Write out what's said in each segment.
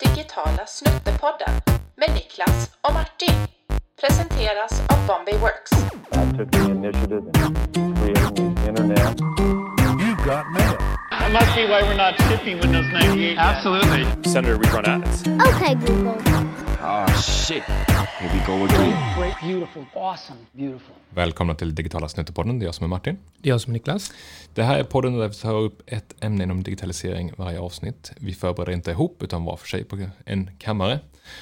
Digitala snuttepodden med Niklas och Martin. Presenteras av Bombay Works. I took the initiative in creating the internet. You got mail. That must be why we're not shipping Windows 98. Absolutely. Senator, we run ads. Okay, Google. Oh shit. Here we go again. Great, beautiful, awesome, beautiful. Välkomna till Digitala Snuttepodden, det är jag som är Martin. Det är jag som är Niklas. Det här är podden där vi tar upp ett ämne inom digitalisering varje avsnitt. Vi förbereder inte ihop, utan var för sig på en kammare.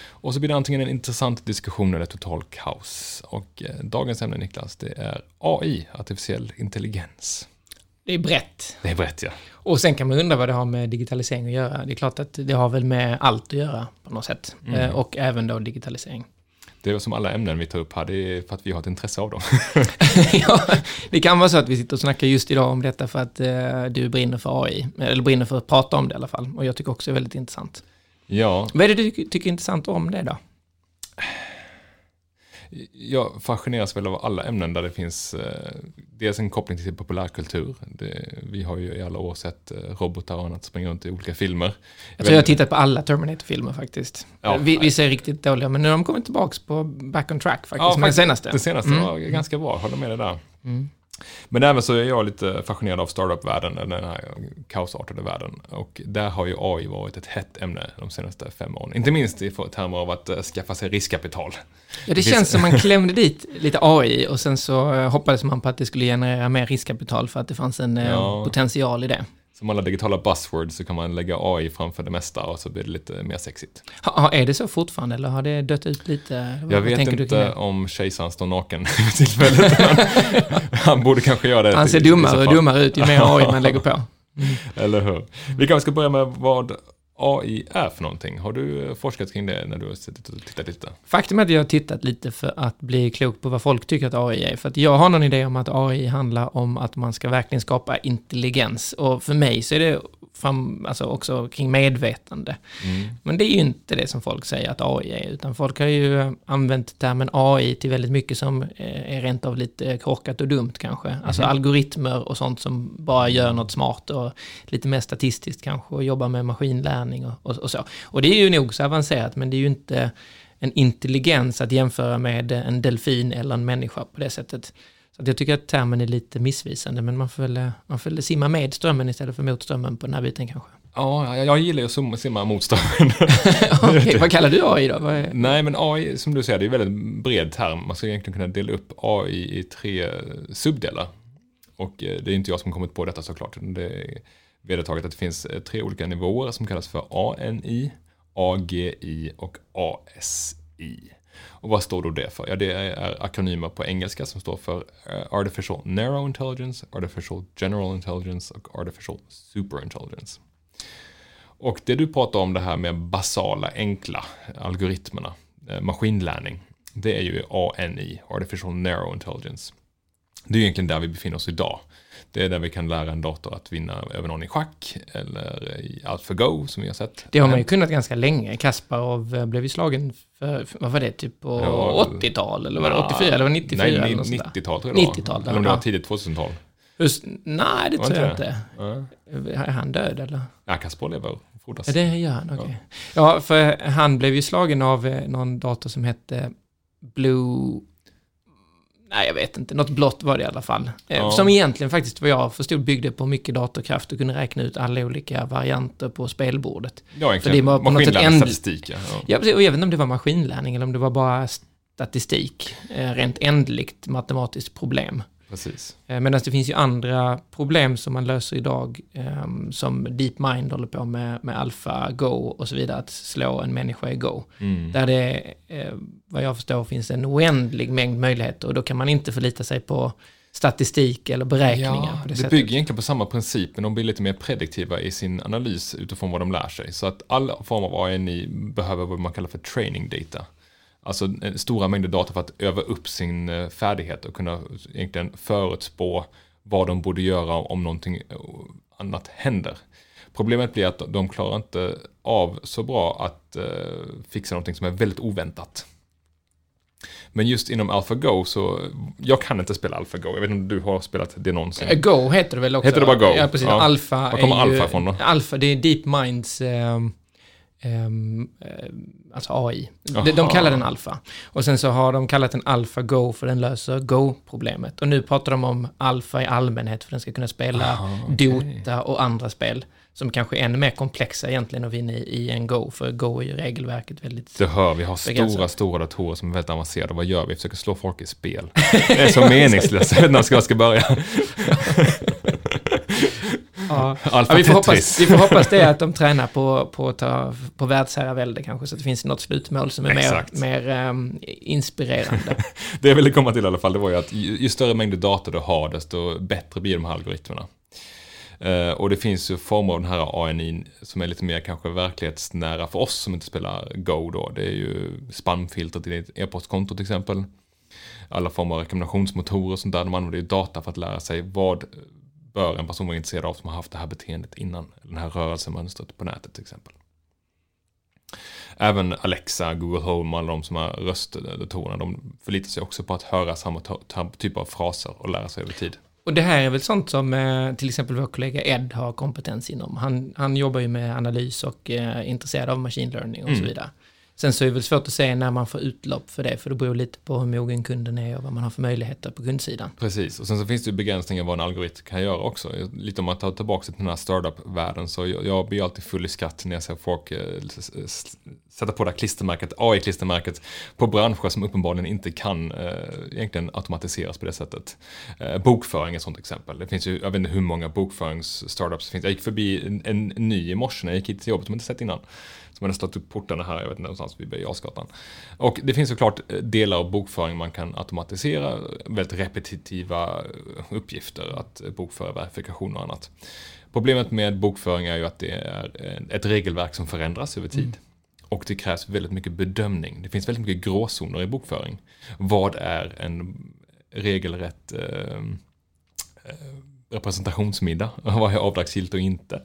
Och så blir det antingen en intressant diskussion eller total kaos. Och eh, dagens ämne, Niklas, det är AI, artificiell intelligens. Det är brett. Det är brett, ja. Och sen kan man undra vad det har med digitalisering att göra. Det är klart att det har väl med allt att göra på något sätt. Mm. Eh, Och även då digitalisering. Det är som alla ämnen vi tar upp här, det är för att vi har ett intresse av dem. ja, det kan vara så att vi sitter och snackar just idag om detta för att eh, du brinner för AI. Eller brinner för att prata om det i alla fall. Och jag tycker också det är väldigt intressant. ja, Vad är det du tycker- är intressant om det då? Jag fascineras väl av alla ämnen där det finns eh, dels en koppling till populärkultur. Det, vi har ju i alla år sett eh, robotar och annat springa runt i olika filmer. Jag tror jag har tittat på alla Terminator-filmer faktiskt. Ja, vi, vissa är riktigt dåliga, men nu har de kommit tillbaka på back on track faktiskt. Ja, med den faktiskt. senaste. Det senaste Mm. var ganska bra, håller med dig där. Mm. Men även så är jag lite fascinerad av startup-världen, den här kaosartade världen. Och där har ju AI varit ett hett ämne de senaste fem åren. Inte minst i termer av att eh, skaffa sig riskkapital. Ja, det, känns som man klämde dit lite AI och sen så eh, hoppades man på att det skulle generera mer riskkapital för att det fanns en eh, Ja. potential i det. Som alla digitala buzzwords så kan man lägga AI framför det mesta och så blir det lite mer sexigt. Ha, är det så fortfarande eller har det dött ut lite? Jag vet inte om kejsaren står naken vid tillfället. han borde kanske göra det. Han ser dummare och dummare ut ju mer AI man lägger på. Eller hur? Vi kanske ska börja med vad AI är för någonting. Har du eh, forskat kring det när du har suttit och tittat lite? Faktum är att jag har tittat lite för att bli klok på vad folk tycker att AI är. För att jag har någon idé om att AI handlar om att man ska verkligen skapa intelligens. Och för mig så är det fram, alltså också kring medvetande. Mm. Men det är ju inte det som folk säger att AI är, utan folk har ju använt termen AI till väldigt mycket som eh, är rent av lite korkat och dumt kanske. Alltså algoritmer och sånt som bara gör något smart och lite mer statistiskt kanske och jobbar med maskinlärning och, och, och så. Och det är ju nog så avancerat, men det är ju inte en intelligens att jämföra med en delfin eller en människa på det sättet. Så jag tycker att termen är lite missvisande, men man får, väl, eh, man får väl simma med strömmen istället för mot strömmen på den här biten kanske. Ja, jag, gillar ju att simma- mot strömmen. Okej, vad kallar du AI då? Är... Nej, men AI, som du säger, det är en väldigt bred term. Man ska egentligen kunna dela upp AI i tre subdelar. Och eh, det är inte jag som kommit på detta såklart. Det är vedertaget att det finns eh, tre olika nivåer som kallas för ANI, AGI och ASI. Och vad står då det för? Ja, det är akronymer på engelska som står för eh, Artificial Narrow Intelligence, Artificial General Intelligence och Artificial Superintelligence. Och det du pratar om det här med basala, enkla algoritmerna, eh, maskinlärning, det är ju ANI, Artificial Narrow Intelligence. Det är egentligen där vi befinner oss idag. Det är där vi kan lära en dator att vinna över någon i schack eller i AlphaGo som vi har sett. Det har man ju kunnat ganska länge. Kasparov eh, blev ju slagen för, vad var det, typ på Ja, 80-tal? Eller var det 84 eller var det 94? Nej, eller ni- något sånt där? 90-tal tror jag det var. 90-tal, Eller om det var ja. tidigt 2000-tal. Just, nej, det tror jag inte inte. Ja. Är han död eller? Ja, Kasper lever frodas. Ja, det gör han, okej. Ja, för han blev ju slagen av eh, någon dator som hette Blue... Nej, jag vet inte. Något blått var det i alla fall. Eh, Ja. Som egentligen faktiskt, vad jag förstod, byggde på mycket datorkraft och kunde räkna ut alla olika varianter på spelbordet. Ja, egentligen. det var på något sätt Maskinlärning, en- statistik, ja. ja. Och jag vet inte om det var maskinlärning eller om det var bara statistik. Eh, Rent ändligt matematiskt problem. Precis. Eh, Medan det finns ju andra problem som man löser idag, ehm, som DeepMind håller på med, med AlphaGo och så vidare, att slå en människa i Go. Mm. Där det, eh, vad jag förstår, finns en oändlig mängd möjligheter och då kan man inte förlita sig på statistik eller beräkningar Ja, det, det bygger egentligen på samma princip, men de blir lite mer prediktiva i sin analys utifrån vad de lär sig. Så att all form av ANI behöver vad man kallar för training data. Alltså eh, stora mängder data för att öva upp sin eh, färdighet och kunna egentligen förutspå vad de borde göra om någonting eh, annat händer. Problemet blir att de klarar inte av så bra att fixa någonting som är väldigt oväntat. Men just inom AlphaGo så, jag kan inte spela AlphaGo. Jag vet inte om du har spelat det någonsin? Go heter det väl också? Heter det bara Go? Ja, precis. Ja. Alpha Var kommer är ju, Alpha ifrån då? Alpha, det är DeepMinds... Eh, eh, alltså AI. De, de kallar den alfa. Och sen så har de kallat den alfa Go för den löser Go-problemet. Och nu pratar de om alfa i allmänhet för den ska kunna spela Aha, okej. Dota och andra spel som kanske är ännu mer komplexa egentligen att vinna i, i en Go. För Go är ju regelverket väldigt... Du hör, vi har stora, Begränsat. stora datorer som är väldigt avancerade. Vad gör vi? Vi försöker slå folk i spel. Det är så meningslöst. Jag vet inte var jag ska börja. Ja. Ja, vi, får hoppas, vi får hoppas det att de tränar på, på att ta på världsherravälde kanske, så att det finns något slutmål som är Exakt. mer, mer ehm, inspirerande. Det jag ville komma till i alla fall, det var ju att ju, ju större mängder data du har, desto bättre blir de här algoritmerna. Eh, och det finns ju former av den här ANI som är lite mer kanske verklighetsnära för oss som inte spelar Go då. Det är ju spamfiltret i ditt e-postkonto till exempel. Alla former av rekommendationsmotorer och sånt där. De använder ju data för att lära sig vad bör en person vara intresserad av som har haft det här beteendet innan. Den här rörelsemönstret på nätet till exempel. Även Alexa, Google Home och alla de som har röstdatorerna, de förlitar sig också på att höra samma typ av fraser och lära sig över tid. Och det här är väl sånt som eh, till exempel vår kollega Ed har kompetens inom. Han, han jobbar ju med analys och eh, är intresserad av machine learning och så Mm. vidare. Sen så är det väl svårt att säga när man får utlopp för det, för det beror lite på hur mogen kunden är och vad man har för möjligheter på kundsidan. Precis, och sen så finns det ju begränsningar vad en algoritm kan göra också. Lite om man tar tillbaka till den här startup-världen, så jag, jag blir alltid full i skratt när jag ser folk eh, sätta på det här klistermärket, AI-klistermärket, på branscher som uppenbarligen inte kan eh, egentligen automatiseras på det sättet. Eh, bokföring är ett sånt exempel. Det finns ju, jag vet inte hur många bokförings-startups det finns. Jag gick förbi en, en ny i morse när jag gick hit till jobbet som jag inte sett innan. Som hade stått upp portarna här, jag vet inte, någonstans vid Birger. Och det finns såklart eh, delar av bokföring man kan automatisera, väldigt repetitiva eh, uppgifter, att eh, bokföra verifikation och annat. Problemet med bokföring är ju att det är ett regelverk som förändras över tid. Och det krävs väldigt mycket bedömning. Det finns väldigt mycket gråzoner i bokföring. Vad är en regelrätt eh, representationsmiddag? Vad är avdragsgillt och inte?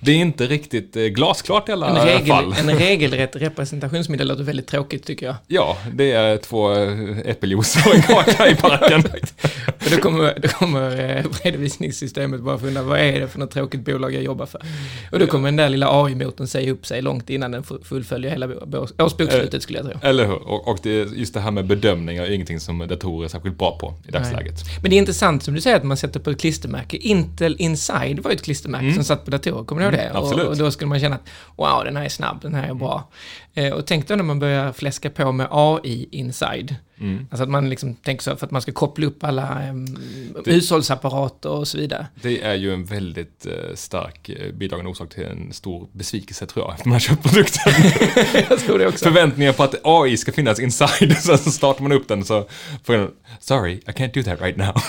Det är inte riktigt eh, glasklart i alla En, regel, fall. en regelrätt representationsmiddag låter väldigt tråkigt tycker jag. Ja, det är två eh, äppeljuice och en kaka i parken. Då kommer, då kommer eh, redovisningssystemet bara fundera, vad är det för något tråkigt bolag jag jobbar för? Och då kommer den där lilla AI-motorn säga upp sig långt innan den fu- fullföljer hela bo- bo- årsbokslutet skulle jag tro. Eller hur? Och, och det, just det här med bedömningar är ingenting som datorer är särskilt bra på i dagsläget. Men det är intressant som du säger att man sätter på ett klistermärke. Intel Inside var ju ett klistermärke som satt på datorer, kommer du ihåg det? Mm, absolut. Och, och då skulle man känna att wow, den här är snabb, den här är bra. Eh, och tänk då när man börjar fläska på med AI Inside. Mm. Alltså att man liksom tänker så för att man ska koppla upp alla um, hushållsapparater och så vidare. Det är ju en väldigt eh, stark eh, bidragande orsak till en stor besvikelse tror jag, efter man köpt produkten. jag tror det också. Förväntningar på att AI ska finnas inside, sen så startar man upp den så får den, sorry, I can't do that right now.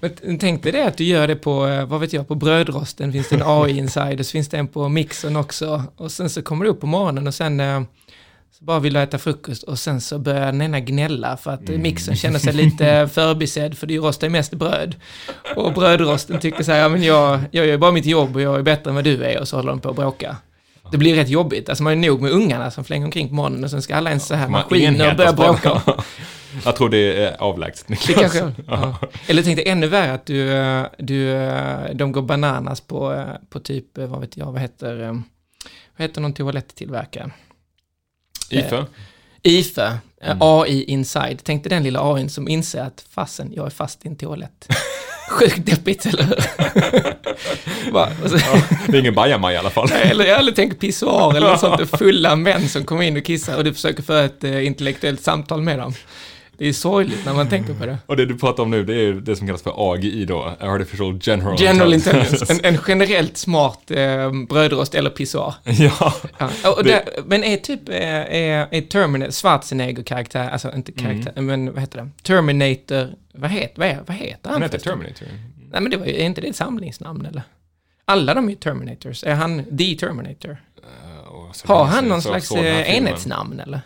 Men tänk dig det att du gör det på, eh, vad vet jag, på brödrosten finns det en AI-insider, så finns det en på mixen också. Och sen så kommer du upp på morgonen och sen så bara vill du äta frukost och sen så börjar den ena gnälla för att mm. mixen känner sig lite förbisedd för du rostar ju mest bröd. Och brödrosten tycker så här, ja men jag, jag gör bara mitt jobb och jag är bättre än vad du är och så håller de på att bråka. Det blir rätt jobbigt, alltså man är nog med ungarna som flänger omkring på morgonen och sen ska alla ens så här maskiner börja bråka. Jag tror det är avlägset Det Niklas. kanske, ja. Eller tänk dig ännu värre att du, eh, du, eh, de går bananas på, eh, på typ, vad vet jag, vad heter, vad heter någon toalettillverkare? IFE? IFE, eh, Mm. AI Inside. Tänk dig den lilla AIn som inser att fasen, jag är fast i en toalett. Sjukt deppigt, eller hur? Så, Det är ingen bajamaj i alla fall. eller, eller tänk pissoar eller något sånt, fulla män som kommer in och kissar och du försöker föra ett eh, intellektuellt samtal med dem. Det är sorgligt när man tänker på det. Och det du pratar om nu, det är det som kallas för AGI då, Artificial General, General Intelligence, en, en generellt smart eh, brödrost eller pissoar. ja, Ja. Och Det- där, men är typ, eh, är, är Terminator, Schwarzenegger-karaktär, alltså inte karaktär, Mm. men vad heter det? Terminator, vad heter, vad, är, vad heter han? han heter? Terminator. Nej men det var ju, är inte det ett samlingsnamn eller? Alla de är ju Terminators. Är han the Terminator? Så Har han någon slags eh, enhetsnamn eller?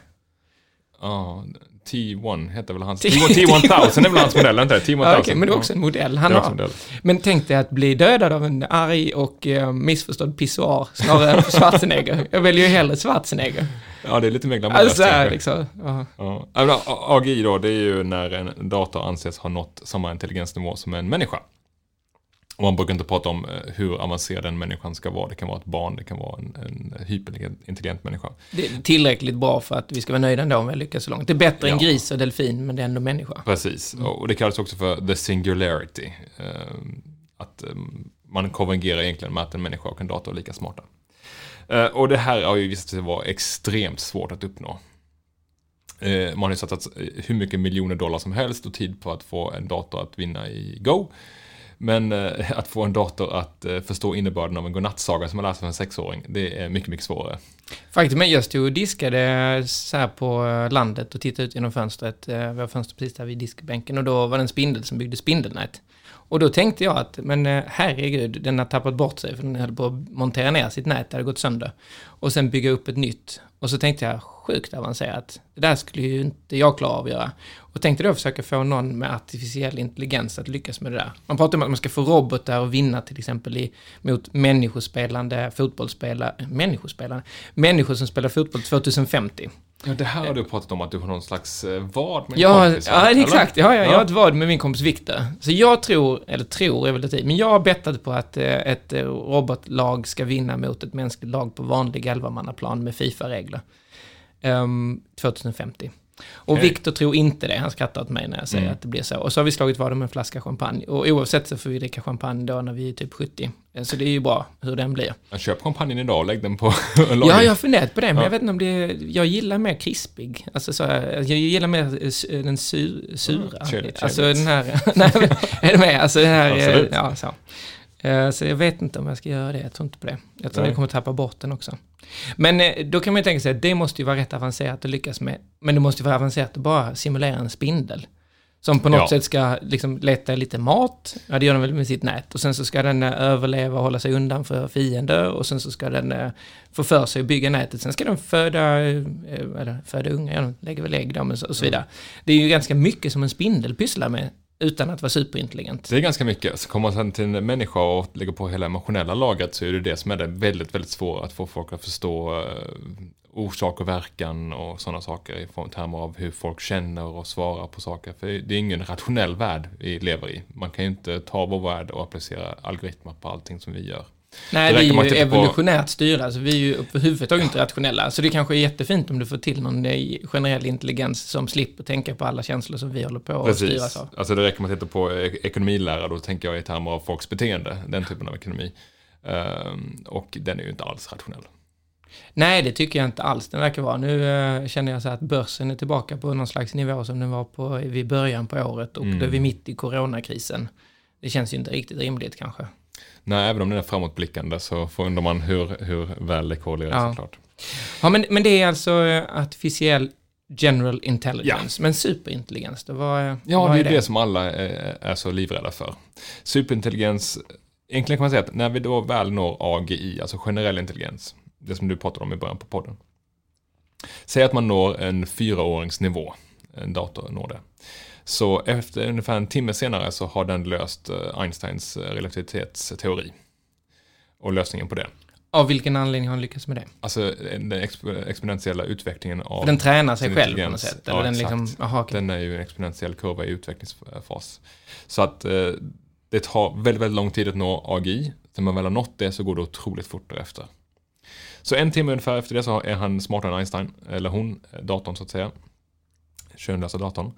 Ja, T1 heter väl hans... T- T1 T1000 är väl hans modell, inte det? T1000. Ja, okej, men det är också en modell han har. modell. Men tänk dig att bli dödad av en arg och eh, missförstådd pissoar snarare än Schwarzenegger. Jag väljer ju hellre Schwarzenegger. Ja, det är lite mer glamoröst. Alltså, liksom. Ja. Ja. AGI då, det är ju när en dator anses ha nått samma intelligensnivå som en människa. Och man brukar inte prata om eh, hur avancerad den människan ska vara. Det kan vara ett barn, det kan vara en, en hyperintelligent människa. Det är tillräckligt bra för att vi ska vara nöjda ändå om vi lyckas så långt. Det är bättre än Ja. gris och delfin, men det är ändå människa. Precis, och det kallas också för the singularity. Eh, Att eh, man konvergerar egentligen med att en människa och en dator är lika smarta. Eh, Och det här har ju visat sig vara extremt svårt att uppnå. Eh, Man har ju satsat hur mycket miljoner dollar som helst och tid på att få en dator att vinna i Go. Men eh, att få en dator att eh, förstå innebörden av en godnattsaga som man läser för en sexåring, det är mycket, mycket svårare. Faktum är, jag stod och diskade så här på landet och tittade ut genom fönstret. Eh, Vi har fönster precis där vid diskbänken och då var det en spindel som byggde spindelnät. Och då tänkte jag att, men eh, herregud, den har tappat bort sig för den höll på att montera ner sitt nät, det hade gått sönder. Och sen bygga upp ett nytt. Och så tänkte jag, sjukt avancerat. Det där skulle ju inte jag klara av att göra. Och tänkte då försöka få någon med artificiell intelligens att lyckas med det där. Man pratar om att man ska få robotar att vinna till exempel i, mot människospelande fotbollsspelare, människospelare, människor som spelar fotboll 2050. Ja, det här har du pratat om att du har någon slags eh, vad med en Ja, kompis, ja Eller? exakt. Ja, ja, jag Ja. har ett vad med min kompis Viktor. Så jag tror, eller tror är väl det men jag har bettat på att eh, ett eh, robotlag ska vinna mot ett mänskligt lag på vanlig 11-mannaplan med Fifa-regler. Ehm, 2050. Och Okej. Viktor tror inte det, han skrattar åt mig när jag säger Mm. att det blir så. Och så har vi slagit vad om en flaska champagne. Och oavsett så får vi dricka champagne då när vi är typ 70. Eh, Så det är ju bra hur den blir. Jag köp champagnen idag och lägg den på en Ja, lager. jag har funderat på det, men Ja. jag vet inte om det är, Jag gillar mer krispig. Alltså så, jag gillar mer eh, den sur, sura. trevligt, alltså trevligt. den här... nej, är du med? Alltså den här... eh, Absolut. Ja, så. Eh, Så jag vet inte om jag ska göra det, jag tror inte på det. Jag tror Nej. jag kommer tappa bort den också. Men eh, då kan man ju tänka sig att det måste ju vara rätt avancerat att lyckas med. Men det måste ju vara avancerat att bara simulera en spindel. Som på något Ja. sätt ska liksom leta lite mat, ja det gör den väl med sitt nät. Och sen så ska den eh, överleva och hålla sig undan för fiender. Och sen så ska den få för sig att bygga nätet. Sen ska den föda, eller föda unga, ja, den lägger väl ägg då, och så vidare. Det är ju ganska mycket som en spindel pysslar med, utan att vara superintelligent. Det är ganska mycket. Så kommer man sen till en människa och lägger på hela emotionella lagret så är det det som är det väldigt, väldigt svåra. Att få folk att förstå eh, orsak och verkan och sådana saker i termer av hur folk känner och svarar på saker. För det är ingen rationell värld vi lever i. Man kan ju inte ta vår värld och applicera algoritmer på allting som vi gör. Nej, Det vi är ju titta på- evolutionärt styrda, så vi är ju överhuvudtaget inte rationella. Så det kanske är jättefint om du får till någon generell intelligens som slipper tänka på alla känslor som vi håller på att styras av. Alltså det räcker med att titta på eh, ekonomilära, då tänker jag i termer av folks beteende, den typen av ekonomi. Ehm, och den är ju inte alls rationell. Nej, det tycker jag inte alls den verkar vara. Nu eh, känner jag så att börsen är tillbaka på någon slags nivå som den var på vid början på året och Mm. då är vi mitt i coronakrisen. Det känns ju inte riktigt rimligt kanske. Nej, även om den är framåtblickande så får undrar man hur, hur väl det korrelerar Ja. såklart. Ja, men, men det är alltså eh, artificiell general intelligence. Men superintelligens, då vad, eh, Ja, vad det är är det som alla är, är så livrädda för. Superintelligens, egentligen kan man säga att när vi då väl når AGI, alltså generell intelligens, det som du pratade om i början på podden. Säg att man når en fyraåringsnivå, en dator når det. Så efter ungefär en timme senare så har den löst eh, Einsteins eh, relativitetsteori. Och lösningen på det. Av vilken anledning har han lyckats med det? Alltså den exp- exponentiella utvecklingen av... För den tränar sig själv på något sätt? Eller Ja, den exakt. liksom, aha, okej. Den är ju en exponentiell kurva i utvecklingsfas. Så att eh, det tar väldigt, väldigt lång tid att nå AGI. När man väl har nått det så går det otroligt fort därefter. Så en timme ungefär efter det så är han smartare än Einstein, eller hon, eh, datorn så att säga. Könlösa datorn.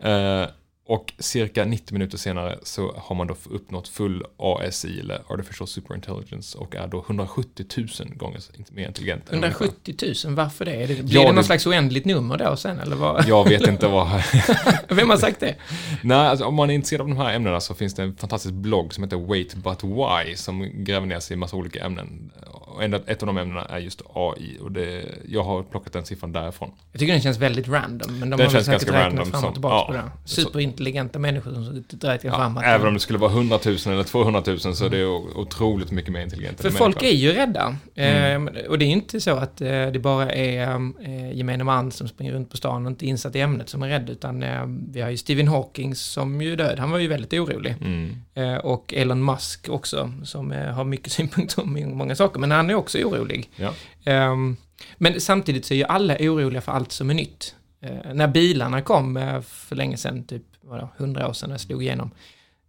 Eh, och cirka 90 minuter senare så har man då uppnått full ASI, eller Artificial Superintelligence, och är då 170 000 gånger mer intelligent. än människan. 170 000, varför det? Är det blir Ja, det någon det- slags oändligt nummer då sen, eller vad? Jag vet inte vad... Vem har sagt det? Nej, alltså, om man är intresserad av de här ämnena så finns det en fantastisk blogg som heter Wait But Why som gräver ner sig i massa olika ämnen. Och ett av de ämnena är just AI och det, jag har plockat den siffran därifrån. Jag tycker den känns väldigt random, men de Den har känns ganska random fram som- och tillbaka ja. på det. Så- Superintelligenta människor som och räknat fram Ja, att... även om det skulle vara 100 000 eller 200 000 så är det otroligt mycket mer intelligent För folk är människan. ju rädda. Mm. Eh, och det är inte så att eh, det bara är eh, gemene man som springer runt på stan och inte insatt i ämnet som är rädd, utan eh, vi har ju Stephen Hawking som ju är död. Han var ju väldigt orolig. Mm. Eh, och Elon Musk också, som eh, har mycket synpunkter om många saker, men han är också orolig. Ja. Ehm, men samtidigt så är ju alla oroliga för allt som är nytt. Eh, när bilarna kom eh, för länge sedan, typ vadå, 100 år sedan, när det slog igenom,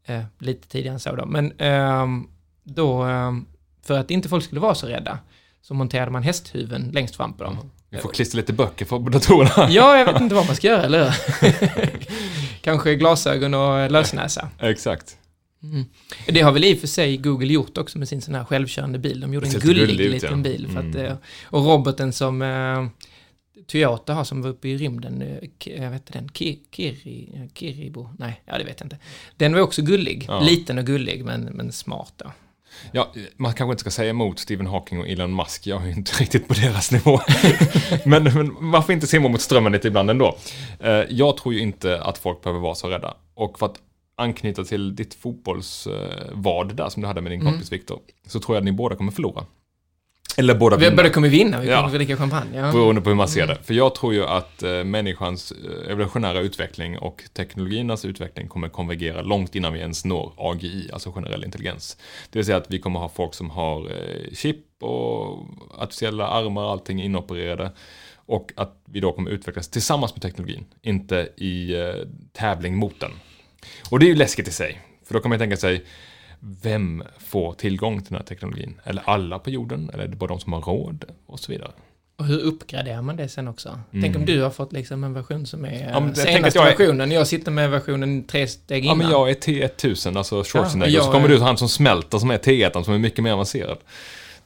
Eh, lite tidigare än så då. Men ehm, då, ehm, för att inte folk skulle vara så rädda, så monterade man hästhuven längst fram på dem. Vi får klistra lite böcker på datorerna. Ja, jag vet inte vad man ska göra, eller hur? Kanske glasögon och lösnäsa. Exakt. Mm. Det har väl i och för sig Google gjort också med sin sån här självkörande bil. De gjorde en gullig gullig ut, liten ja. bil. För att, Mm. eh, och roboten som eh, Toyota har som var uppe i rymden, eh, Ki- jag vet den, Ki- Kiri, eh, Kiribo, nej, ja det vet jag inte. Den var också gullig, Ja. liten och gullig men, men smart då. Ja, man kanske inte ska säga emot Stephen Hawking och Elon Musk. Jag är ju inte riktigt på deras nivå. men, men varför inte simma mot strömmen lite ibland ändå? Eh, Jag tror ju inte att folk behöver vara så rädda. Och för att anknyta till ditt fotbollsvad där som du hade med din Mm. kompis Viktor, så tror jag att ni båda kommer förlora. Eller båda Vi vinna. båda kommer vinna, vi Ja. kommer dricka champagne. Ja. Beroende på hur man ser det. För jag tror ju att eh, människans eh, evolutionära utveckling och teknologiernas utveckling kommer konvergera långt innan vi ens når AGI, alltså generell intelligens. Det vill säga att vi kommer ha folk som har eh, chip och artificiella armar och allting inopererade. Och att vi då kommer utvecklas tillsammans med teknologin, inte i eh, tävling mot den. Och det är ju läskigt i sig. För då kan man tänka sig, vem får tillgång till den här teknologin? Eller alla på jorden? Eller är det bara de som har råd? Och så vidare. Och hur uppgraderar man det sen också? Tänk om du har fått liksom en version som är Mm. Ja, jag senaste jag är- versionen. Jag sitter med versionen tre steg Ja, innan. men jag är T1000, alltså Schwarzenegger. Ja, och så jag kommer du han som smälter, som är T1, som är mycket mer avancerad.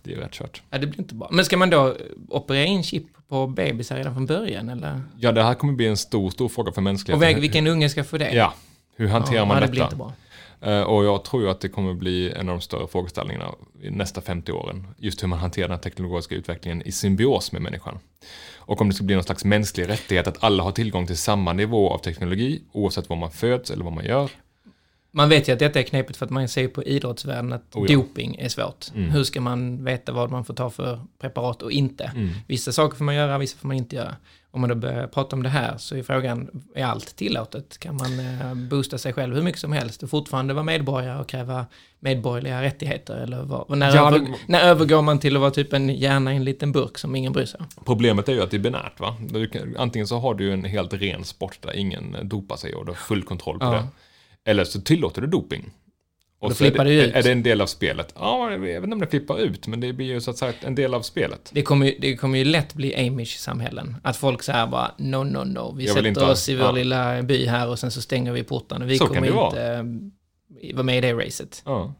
Det är rätt kört. Ja, det blir inte bra. Men ska man då operera in chip på bebisar redan från början eller? Ja, det här kommer bli en stor, stor fråga för Och mänskligheten. väg, vilken unge ska få det? Ja, hur hanterar ja, man det detta? blir inte bra. Eh, Och jag tror ju att det kommer bli en av de större frågeställningarna i nästa 50 åren. Just hur man hanterar den teknologiska utvecklingen i symbios med människan. Och om det ska bli någon slags mänsklig rättighet att alla har tillgång till samma nivå av teknologi oavsett var man föds eller vad man gör. Man vet ju att detta är knepigt för att man ser på idrottsvärlden att Oh ja. doping är svårt. Mm. Hur ska man veta vad man får ta för preparat och inte? Mm. Vissa saker får man göra, vissa får man inte göra. Om man då börjar prata om det här så är frågan, är allt tillåtet? Kan man eh, boosta sig själv hur mycket som helst och fortfarande vara medborgare och kräva medborgerliga rättigheter? Eller vad, när, Ja, över, när övergår man till att vara typ en hjärna i en liten burk som ingen bryr sig? Problemet är ju att det är binärt va? Kan- Antingen så har du en helt ren sport där ingen dopar sig och du har full kontroll på Ja. det. Eller så tillåter du doping. Då så är flippar det, det ut. är det en del av spelet? Ja, jag vet inte om det flippar ut, men det blir ju så att säga en del av spelet. Det kommer, ju, det kommer ju lätt bli Amish-samhällen. Att folk säger bara no, no, no. Vi Jag sätter inte oss i vår ja. lilla by här och sen så stänger vi portarna. Vi Så kommer inte vara med i det racet. Ja.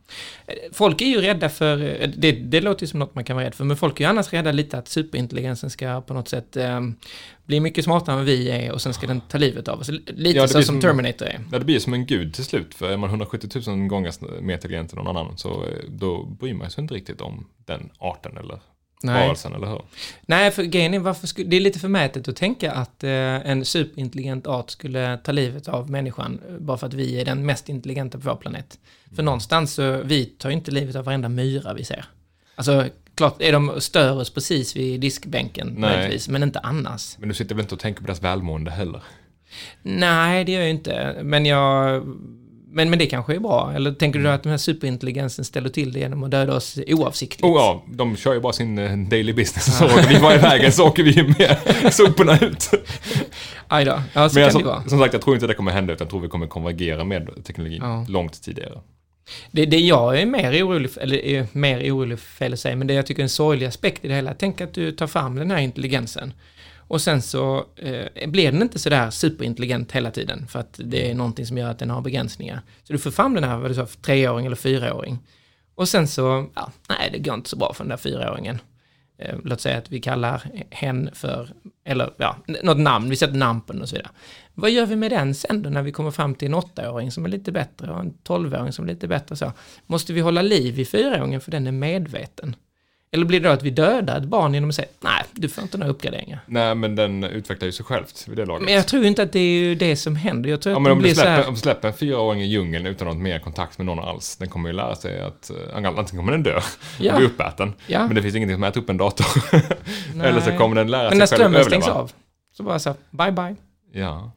Folk är ju rädda för, det, det låter ju som något man kan vara rädd för, men folk är ju annars rädda lite att superintelligensen ska på något sätt eh, bli mycket smartare än vi är och sen ska den ta livet av oss. Lite Ja, så som- Terminator är. Ja, det blir som en gud till slut. För är man 170 000 gånger mer intelligent än någon annan så eh, då bryr man sig inte riktigt om den arten eller Nej. varelsen, eller hur? Nej, för grejen är, varför skulle, det är lite förmätet att tänka att eh, en superintelligent art skulle ta livet av människan eh, bara för att vi är den mest intelligenta på vår planet. Mm. För någonstans så, vi tar ju inte livet av varenda myra vi ser. Alltså, klart är de stör oss precis vid diskbänken Nej. möjligtvis, men inte annars. Men du sitter väl inte och tänker på deras välmående heller? Nej, det gör jag inte, men jag... Men, men det kanske är bra, eller tänker Mm. du att den här superintelligensen ställer till det genom att döda oss oavsiktligt? Oh ja, de kör ju bara sin eh, daily business. Så åker vi bara iväg så åker vi med soporna ut. Aj då, ja så Men jag, kan det vara. som, som sagt, jag tror inte det kommer hända utan jag tror vi kommer konvergera med teknologin Ja. långt tidigare. Det, det jag är mer orolig för, eller är mer orolig för fel att säga, men det jag tycker är en sorglig aspekt i det hela, tänk att du tar fram den här intelligensen och sen så eh, blir den inte sådär superintelligent hela tiden för att det är någonting som gör att den har begränsningar. Så du får fram den här, vad du sa, treåring eller fyraåring. Och sen så, ja, nej det går inte så bra för den där fyraåringen. Eh, låt säga att vi kallar hen för, eller ja, något namn, vi sätter namn på den och så vidare. Vad gör vi med den sen då när vi kommer fram till en åttaåring som är lite bättre och en tolvåring som är lite bättre så? Måste vi hålla liv i fyraåringen för den är medveten? Eller blir det då att vi dödar ett barn genom att säga nej, du får inte några uppgraderingar? Nej, men den utvecklar ju sig självt vid det laget. Men jag tror inte att det är ju det som händer. Jag tror Ja, att men om du, släpper, här... om du släpper en fyraåring i djungeln utan något mer kontakt med någon alls, den kommer ju lära sig att eh, antingen kommer den dö Ja. och bli uppäten, Ja. men det finns ingenting som äter upp en dator. Eller så kommer den lära Men när sig själv att strömmen stängs överleva. av, så bara så här, bye bye. Ja,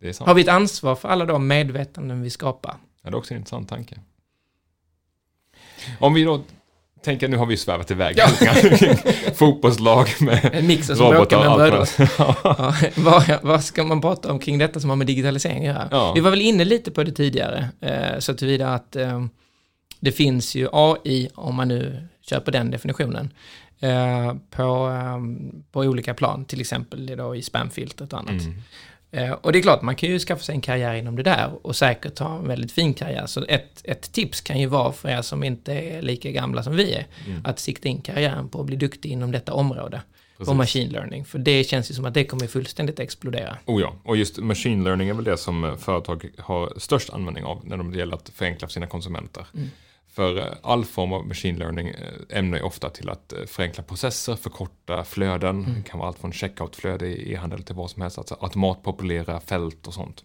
det är sant. Har vi ett ansvar för alla de medvetanden vi skapar? Ja, det är också en intressant tanke. Om vi då Tänk att nu har vi svävat iväg. Fotbollslag med En mix som robotar och allt. Ja, vad, vad ska man prata om kring detta som har med digitalisering att göra? Ja. Vi var väl inne lite på det tidigare, eh, så tillvida att eh, det finns ju AI, om man nu på den definitionen, eh, på, eh, på olika plan, till exempel då i spamfiltret och annat. Mm. Eh, och det är klart, man kan ju skaffa sig en karriär inom det där och säkert ha en väldigt fin karriär. Så ett, ett tips kan ju vara för er som inte är lika gamla som vi är, Mm. att sikta in karriären på att bli duktig inom detta område. Precis. machine learning, för det känns ju som att det kommer fullständigt explodera. Oh ja, och just machine learning är väl det som eh, företag har störst användning av när det gäller att förenkla för sina konsumenter. För eh, all form av machine learning eh, ämnar ju ofta till att eh, förenkla processer, förkorta flöden. Det kan vara allt från checkout-flöde i e-handel till vad som helst, alltså automatpopulera fält och sånt.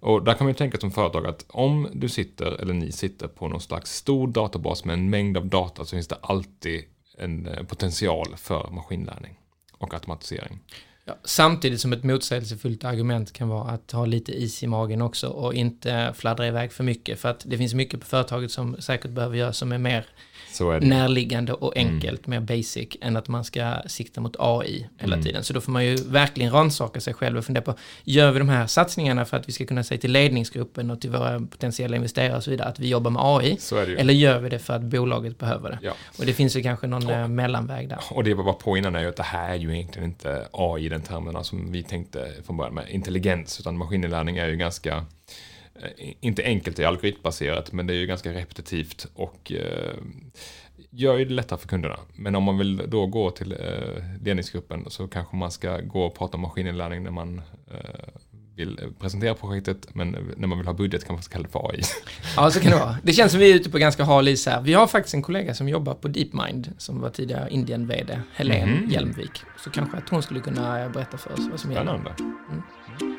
Och där kan man ju tänka som företag att om du sitter, eller ni sitter på någon slags stor databas med en mängd av data så finns det alltid en potential för maskinlärning och automatisering. Ja, samtidigt som ett motsägelsefullt argument kan vara att ha lite is i magen också och inte fladdra iväg för mycket. För att det finns mycket på företaget som säkert behöver göras som är mer närliggande och enkelt, mer basic, än att man ska sikta mot AI hela tiden. Så då får man ju verkligen rannsaka sig själv och fundera på, gör vi de här satsningarna för att vi ska kunna säga till ledningsgruppen och till våra potentiella investerare och så vidare att vi jobbar med AI? Eller gör vi det för att bolaget behöver det? Ja. Och det finns ju kanske någon eh, mellanväg där. Och det var bara på innan är ju att det här är ju egentligen inte AI i den termerna som vi tänkte från början med intelligens, utan maskininlärning är ju ganska, inte enkelt, det är algoritmbaserat, men det är ju ganska repetitivt och eh, gör ju det lättare för kunderna. Men om man vill då gå till eh, ledningsgruppen så kanske man ska gå och prata om maskininlärning när man eh, vill presentera projektet, men när man vill ha budget kan man kalla det för AI. Ja, så kan det vara. Det känns som vi är ute på ganska hal is här. Vi har faktiskt en kollega som jobbar på DeepMind, som var tidigare Indien-VD, Helene Mhm. Hjelmvik. Så kanske att hon skulle kunna berätta för oss vad som gäller. Spännande.